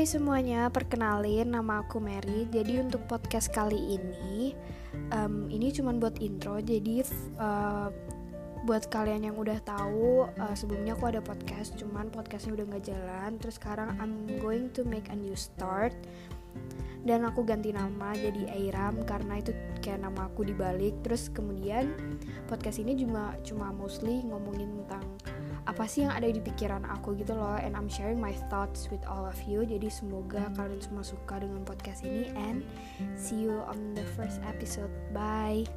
Hai semuanya, perkenalin nama aku Mary. Jadi untuk podcast kali ini, um, ini cuma buat intro. Jadi uh, buat kalian yang udah tahu, uh, sebelumnya aku ada podcast, cuman podcastnya udah nggak jalan. Terus sekarang I'm going to make a new start. Dan aku ganti nama jadi Airam karena itu kayak nama aku dibalik. Terus kemudian podcast ini cuma cuma mostly ngomongin tentang apa sih yang ada di pikiran aku gitu loh. And I'm sharing my thoughts with all of you. Jadi semoga kalian semua suka dengan podcast ini. And see you on the first episode. Bye